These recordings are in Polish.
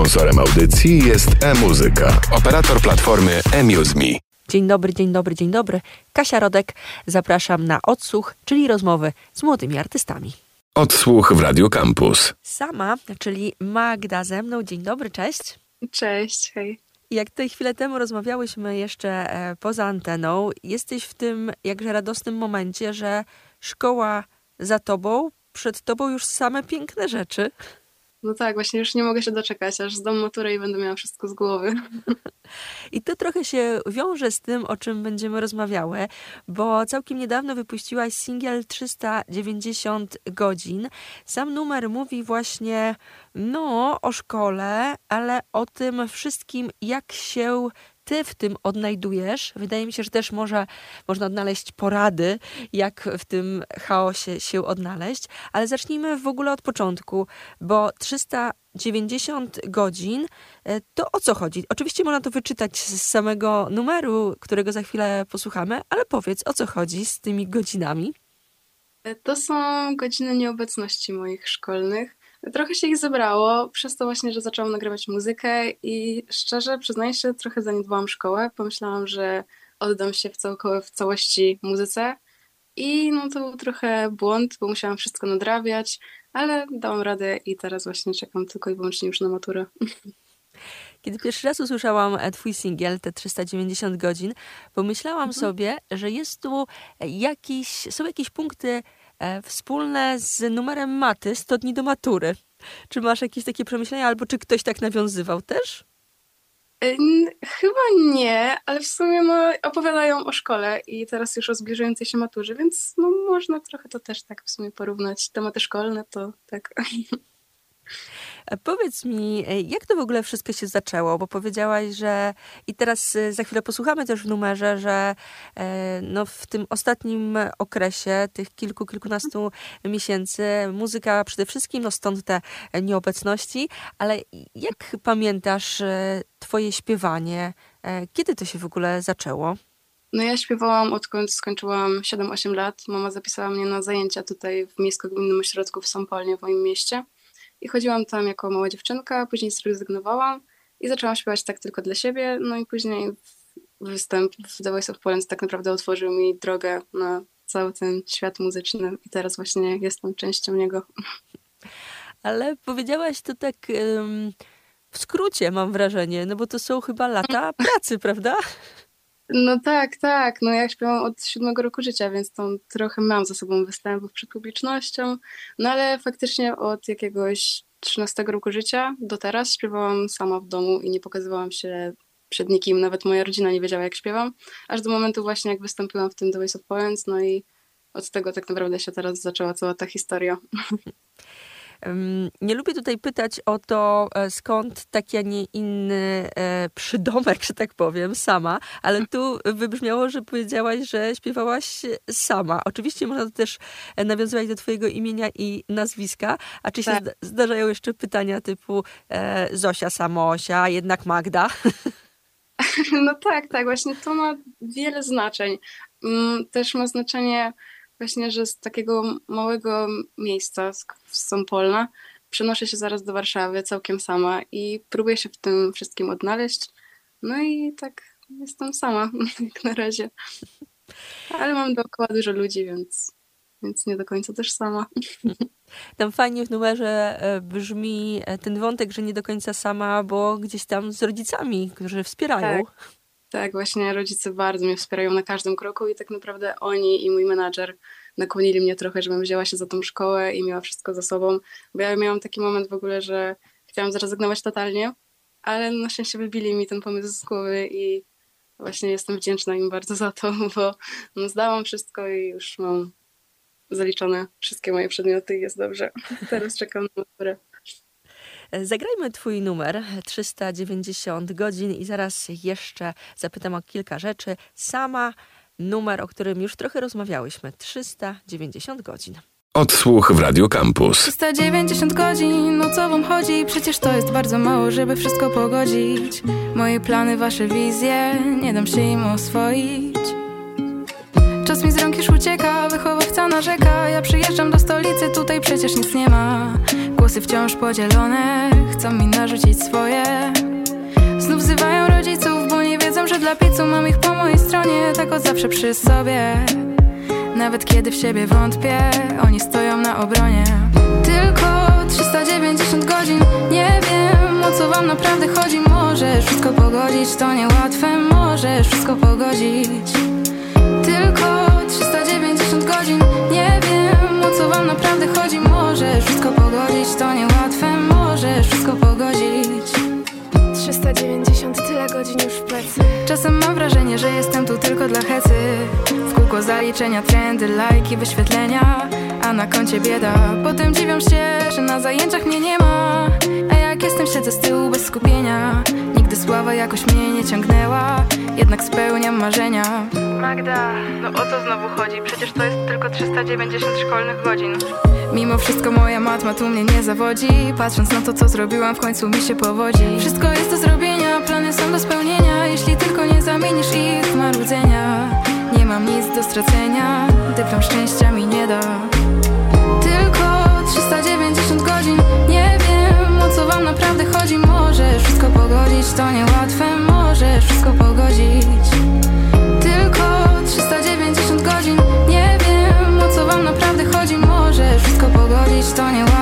Sponsorem audycji jest e-muzyka, operator platformy eMuseMe. Dzień dobry, dzień dobry, dzień dobry. Kasia Rodek. Zapraszam na odsłuch, czyli rozmowy z młodymi artystami. Odsłuch w Radio Campus. Sama, czyli Magda ze mną. Dzień dobry, cześć. Cześć, hej. Jak tutaj chwilę temu rozmawiałyśmy jeszcze e, poza anteną, jesteś w tym jakże radosnym momencie, że szkoła za tobą, przed tobą już same piękne rzeczy. No tak, właśnie już nie mogę się doczekać, aż zdam maturę i będę miała wszystko z głowy. I to trochę się wiąże z tym, o czym będziemy rozmawiały, bo całkiem niedawno wypuściłaś singiel 390 godzin. Sam numer mówi właśnie, no, o szkole, ale o tym wszystkim, jak się ty w tym odnajdujesz. Wydaje mi się, że też może, można odnaleźć porady, jak w tym chaosie się odnaleźć. Ale zacznijmy w ogóle od początku, bo 390 godzin e, to o co chodzi? Oczywiście można to wyczytać z samego numeru, którego za chwilę posłuchamy, ale powiedz o co chodzi z tymi godzinami. To są godziny nieobecności moich szkolnych. Trochę się ich zebrało, przez to właśnie, że zaczęłam nagrywać muzykę i szczerze przyznaję się, trochę zaniedbałam szkołę. Pomyślałam, że oddam się w, w całości muzyce i no to był trochę błąd, bo musiałam wszystko nadrabiać, ale dałam radę i teraz właśnie czekam tylko i wyłącznie już na maturę. Kiedy pierwszy raz usłyszałam e, twój singiel, te 390 godzin, pomyślałam mhm. sobie, że jest tu jakiś, są jakieś punkty wspólne z numerem maty 100 dni do matury. Czy masz jakieś takie przemyślenia, albo czy ktoś tak nawiązywał też? E, chyba nie, ale w sumie opowiadają o szkole i teraz już o zbliżającej się maturze, więc no, można trochę to też tak w sumie porównać. Tematy szkolne to tak. Powiedz mi, e, jak to w ogóle wszystko się zaczęło? Bo powiedziałaś, że i teraz e, za chwilę posłuchamy też w numerze, że e, no, w tym ostatnim okresie, tych kilku, kilkunastu miesięcy, muzyka przede wszystkim, no stąd te nieobecności, ale jak pamiętasz Twoje śpiewanie? Kiedy to się w ogóle zaczęło? No ja śpiewałam odkąd skończyłam 7-8 lat. Mama zapisała mnie na zajęcia tutaj w Miejsko-Gminnym Ośrodku w Sąpolnie, w moim mieście. I chodziłam tam jako mała dziewczynka, później zrezygnowałam i zaczęłam śpiewać tak tylko dla siebie, no i później występ w The Voice of Poland tak naprawdę otworzył mi drogę na cały ten świat muzyczny i teraz właśnie jestem częścią niego. Ale powiedziałaś to tak w skrócie, mam wrażenie, no bo to są chyba lata pracy, prawda? No tak, tak. No ja śpiewam od siódmego roku życia, więc tam trochę mam za sobą występów przed publicznością. No ale faktycznie od jakiegoś 13 roku życia do teraz śpiewałam sama w domu i nie pokazywałam się przed nikim. Nawet moja rodzina nie wiedziała, jak śpiewam. Aż do momentu właśnie, jak wystąpiłam w tym The Voice of Poets. No i od tego tak naprawdę się teraz zaczęła cała ta historia. Nie lubię tutaj pytać o to, e, skąd taki, a nie inny e, przydomek, że tak powiem, sama, ale tu wybrzmiało, że powiedziałaś, że śpiewałaś sama. Oczywiście można to też e, nawiązywać do twojego imienia i nazwiska, a czy się tak. zdarzają jeszcze pytania typu Zosia Samosia, jednak Magda? No tak, tak, właśnie to ma wiele znaczeń. Mm, też ma znaczenie właśnie, że z takiego małego miejsca, z Sąpolna, przenoszę się zaraz do Warszawy całkiem sama i próbuję się w tym wszystkim odnaleźć. No i tak jestem sama jak na razie. Ale mam dookoła dużo ludzi, więc, więc nie do końca też sama. Tam fajnie w numerze e, brzmi e, ten wątek, że nie do końca sama, bo gdzieś tam z rodzicami, którzy wspierają. Tak. Tak, właśnie rodzice bardzo mnie wspierają na każdym kroku i tak naprawdę oni i mój menadżer nakłonili mnie trochę, żebym wzięła się za tą szkołę i miała wszystko za sobą, bo ja miałam taki moment w ogóle, że chciałam zrezygnować totalnie, ale na szczęście wybili mi ten pomysł z głowy i właśnie jestem wdzięczna im bardzo za to, bo no, zdałam wszystko i już mam zaliczone wszystkie moje przedmioty i jest dobrze. Teraz czekam na maturę. Zagrajmy Twój numer 390 godzin i zaraz jeszcze zapytam o kilka rzeczy. Sama numer, o którym już trochę rozmawiałyśmy 390 godzin. Odsłuch w Radio Campus. 390 godzin, o co wam chodzi? Przecież to jest bardzo mało, żeby wszystko pogodzić. Moje plany, wasze wizje, nie dam się im oswoić. Czas mi z rąk już ucieka, wychował serca narzeka Ja przyjeżdżam do stolicy, tutaj przecież nic nie ma Głosy wciąż podzielone Chcą mi narzucić swoje. Znów wzywają rodziców, bo nie wiedzą, że dla pizzu mam ich po mojej stronie Tak od zawsze przy sobie. Nawet kiedy w siebie wątpię Oni stoją na obronie. Tylko 390 godzin Nie wiem, o co wam naprawdę chodzi. Możesz wszystko pogodzić, to niełatwe Możesz wszystko pogodzić. Tylko 390 godzin wszystko pogodzić, to niełatwe Możesz wszystko pogodzić. 390, tyle godzin już w plecy. Czasem mam wrażenie, że jestem tu tylko dla hecy. W kółko zaliczenia, trendy, lajki, wyświetlenia A na koncie bieda. Potem dziwią się, że na zajęciach mnie nie ma jestem, siedzę z tyłu bez skupienia. Nigdy sława jakoś mnie nie ciągnęła Jednak spełniam marzenia. Magda, no o co znowu chodzi? Przecież to jest tylko 390 szkolnych godzin. Mimo wszystko moja matma tu mnie nie zawodzi. Patrząc na to, co zrobiłam, w końcu mi się powodzi. Wszystko jest do zrobienia, plany są do spełnienia. Jeśli tylko nie zamienisz ich w marudzenia. Nie mam nic do stracenia, dyplom szczęścia mi nie da wam naprawdę chodzi Możesz wszystko pogodzić, to niełatwe, możesz wszystko pogodzić. Tylko 390 godzin, nie wiem o co wam naprawdę chodzi. Możesz wszystko pogodzić, to niełatwe,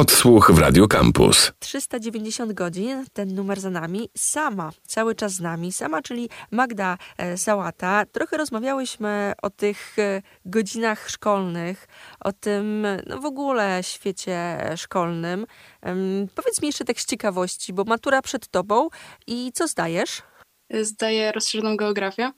Odsłuch w Radio Campus. 390 godzin, ten numer za nami, sama, cały czas z nami, sama, czyli Magda e, Sałata. Trochę rozmawiałyśmy o tych e, godzinach szkolnych, o tym no w ogóle świecie szkolnym. Em, Powiedz mi jeszcze tak z ciekawości, bo matura przed tobą i co zdajesz? Zdaję rozszerzoną geografię,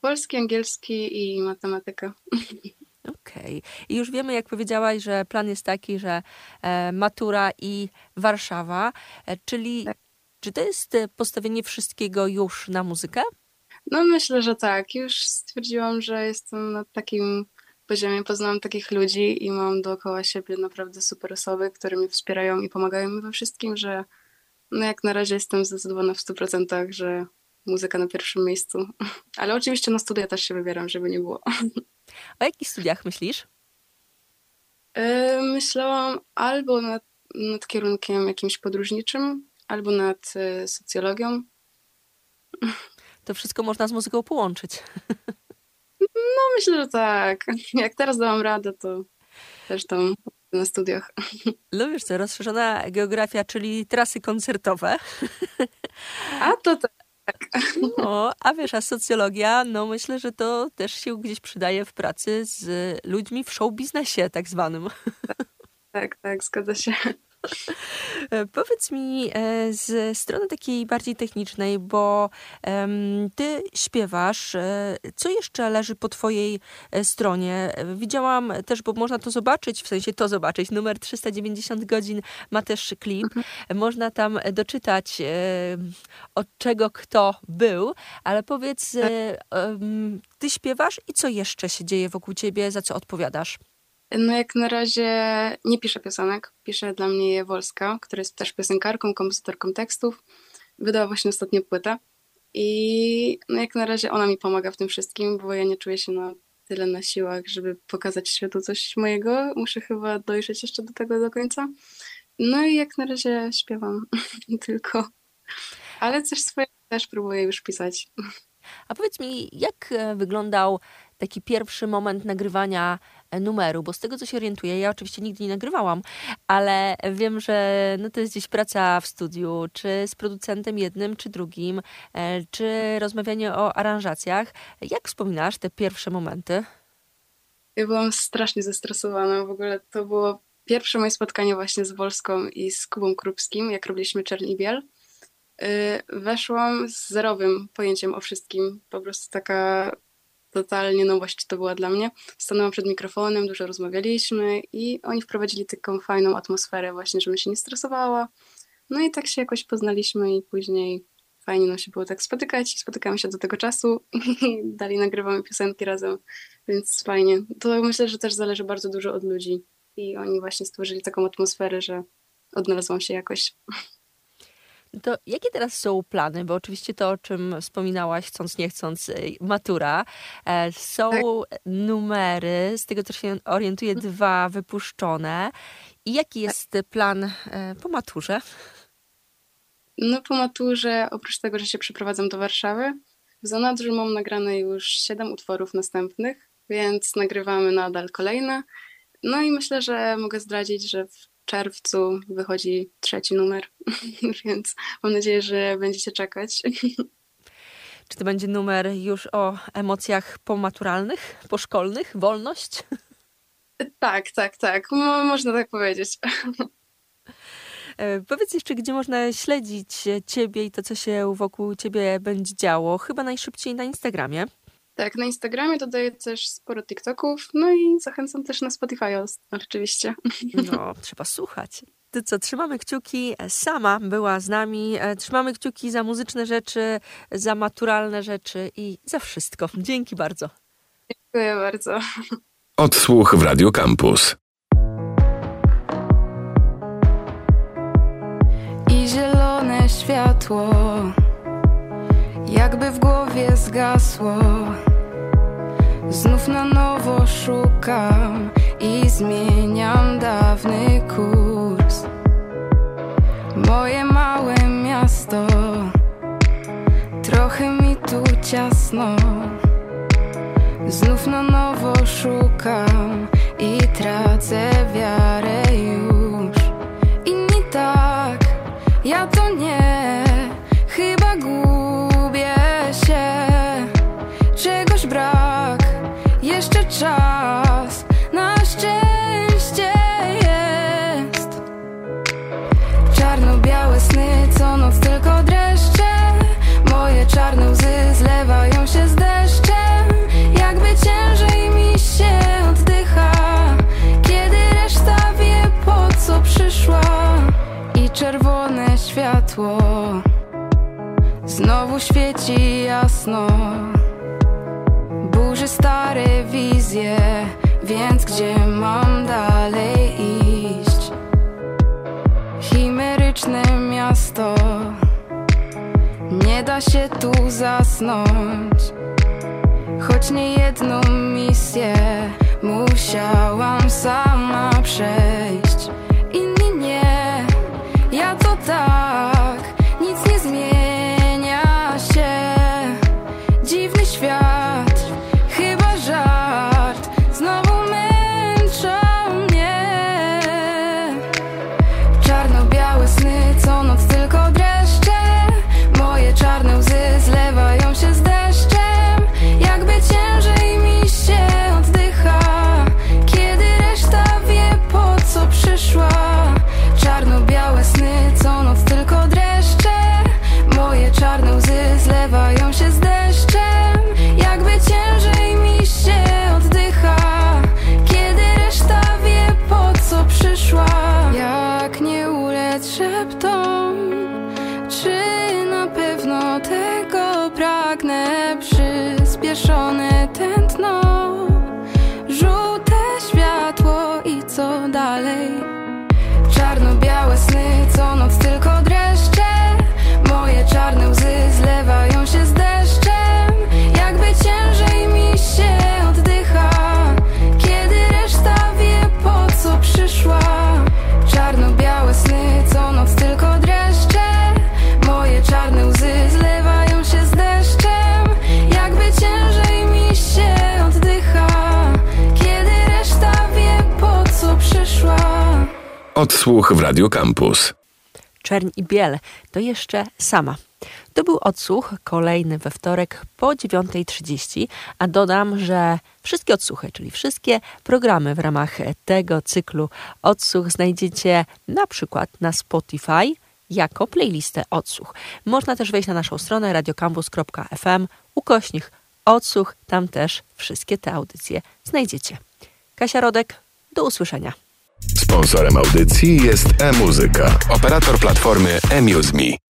polski, angielski i matematykę. Okej. I już wiemy, jak powiedziałaś, że plan jest taki, że e, matura i Warszawa, e, czyli Tak. czy to jest e, postawienie wszystkiego już na muzykę? No myślę, że tak. Już stwierdziłam, że jestem na takim poziomie, poznałam takich ludzi i mam dookoła siebie naprawdę super osoby, które mnie wspierają i pomagają mi we wszystkim, że no jak na razie jestem zdecydowana w 100%, że muzyka na pierwszym miejscu. Ale oczywiście na studia też się wybieram, żeby nie było. O jakich studiach myślisz? Yy, Myślałam albo nad, nad kierunkiem jakimś podróżniczym, albo nad y, socjologią. To wszystko można z muzyką połączyć. No myślę, że tak. Jak teraz dałam radę, to też tam na studiach. No wiesz co, rozszerzona geografia, czyli trasy koncertowe. A to tak. No, a wiesz, a socjologia, no myślę, że to też się gdzieś przydaje w pracy z ludźmi w show biznesie tak zwanym. Tak, tak, zgadza się. E, Powiedz mi e, z strony takiej bardziej technicznej, bo ty śpiewasz. e, Co jeszcze leży po twojej stronie? Widziałam też, bo można to zobaczyć, w sensie to zobaczyć. Numer 390 godzin ma też klip. Można tam doczytać od czego kto był, ale powiedz, em, ty śpiewasz i co jeszcze się dzieje wokół ciebie, za co odpowiadasz? No jak na razie nie piszę piosenek. Pisze dla mnie je Wolska, która jest też piosenkarką, kompozytorką tekstów. Wydała właśnie ostatnią płytę. I no jak na razie ona mi pomaga w tym wszystkim, bo ja nie czuję się na tyle na siłach, żeby pokazać światu coś mojego. Muszę chyba dojrzeć jeszcze do tego do końca. No i jak na razie śpiewam tylko. Ale coś swojego też próbuję już pisać. A powiedz mi, jak e, wyglądał taki pierwszy moment nagrywania e, numeru? Bo z tego, co się orientuję, ja oczywiście nigdy nie nagrywałam, ale wiem, że no to jest gdzieś praca w studiu, czy z producentem jednym, czy drugim, e, czy rozmawianie o aranżacjach. Jak wspominasz te pierwsze momenty? Ja byłam strasznie zestresowana. W ogóle to było pierwsze moje spotkanie właśnie z Wolską i z Kubą Krupskim, jak robiliśmy Czern Biel. Y, weszłam z zerowym pojęciem o wszystkim. Po prostu taka totalnie nowość to była dla mnie. Stanęłam przed mikrofonem, dużo rozmawialiśmy i oni wprowadzili taką fajną atmosferę właśnie, żebym się nie stresowała. No i tak się jakoś poznaliśmy i później fajnie nam się było tak spotykać. Spotykamy się do tego czasu i dalej nagrywamy piosenki razem, więc fajnie. To myślę, że też zależy bardzo dużo od ludzi i oni właśnie stworzyli taką atmosferę, że odnalazłam się jakoś. To jakie teraz są plany? Bo oczywiście to, o czym wspominałaś, chcąc nie chcąc, y, matura. E, są tak. numery, z tego co się orientuję, mhm. dwa wypuszczone. I jaki tak. jest plan e, po maturze? No po maturze, oprócz tego, że się przeprowadzam do Warszawy, w zanadrzu mam nagrane już siedem utworów następnych, więc nagrywamy nadal kolejne. No i myślę, że mogę zdradzić, że w czerwcu wychodzi trzeci numer, więc mam nadzieję, że będziecie czekać. Czy to będzie numer już o emocjach pomaturalnych, poszkolnych, wolność? Tak, tak, tak. Mo można tak powiedzieć. E, powiedz jeszcze, gdzie można śledzić Ciebie i to, co się wokół Ciebie będzie działo. Chyba najszybciej na Instagramie. Tak, na Instagramie dodaję też sporo TikToków, no i zachęcam też na Spotify oczywiście. No, trzeba słuchać. Ty co, trzymamy kciuki. Sama była z nami. E, trzymamy kciuki za muzyczne rzeczy, za maturalne rzeczy i za wszystko. Dzięki bardzo. Dziękuję bardzo. Odsłuch w Radio Campus. I zielone światło jakby w głowie zgasło. Znów na nowo szukam i zmieniam dawny kurs. Moje małe miasto, trochę mi tu ciasno. Znów na nowo szukam i tracę wiarę świeci jasno. Burzy stare wizje, więc gdzie mam dalej iść? Chimeryczne miasto, nie da się tu zasnąć. Choć nie jedną misję musiałam sama przejść. Inni nie, ja to tak, Odsłuch w Radio Campus. Czerń i Biel to jeszcze sama. To był odsłuch kolejny we wtorek po 9.30, a dodam, że wszystkie odsłuchy, czyli wszystkie programy w ramach tego cyklu odsłuch znajdziecie na przykład na Spotify jako playlistę odsłuch. Można też wejść na naszą stronę radiocampus.fm ukośnik odsłuch, tam też wszystkie te audycje znajdziecie. Kasia Rodek, do usłyszenia. Sponsorem audycji jest e-muzyka, operator platformy eMuseMe.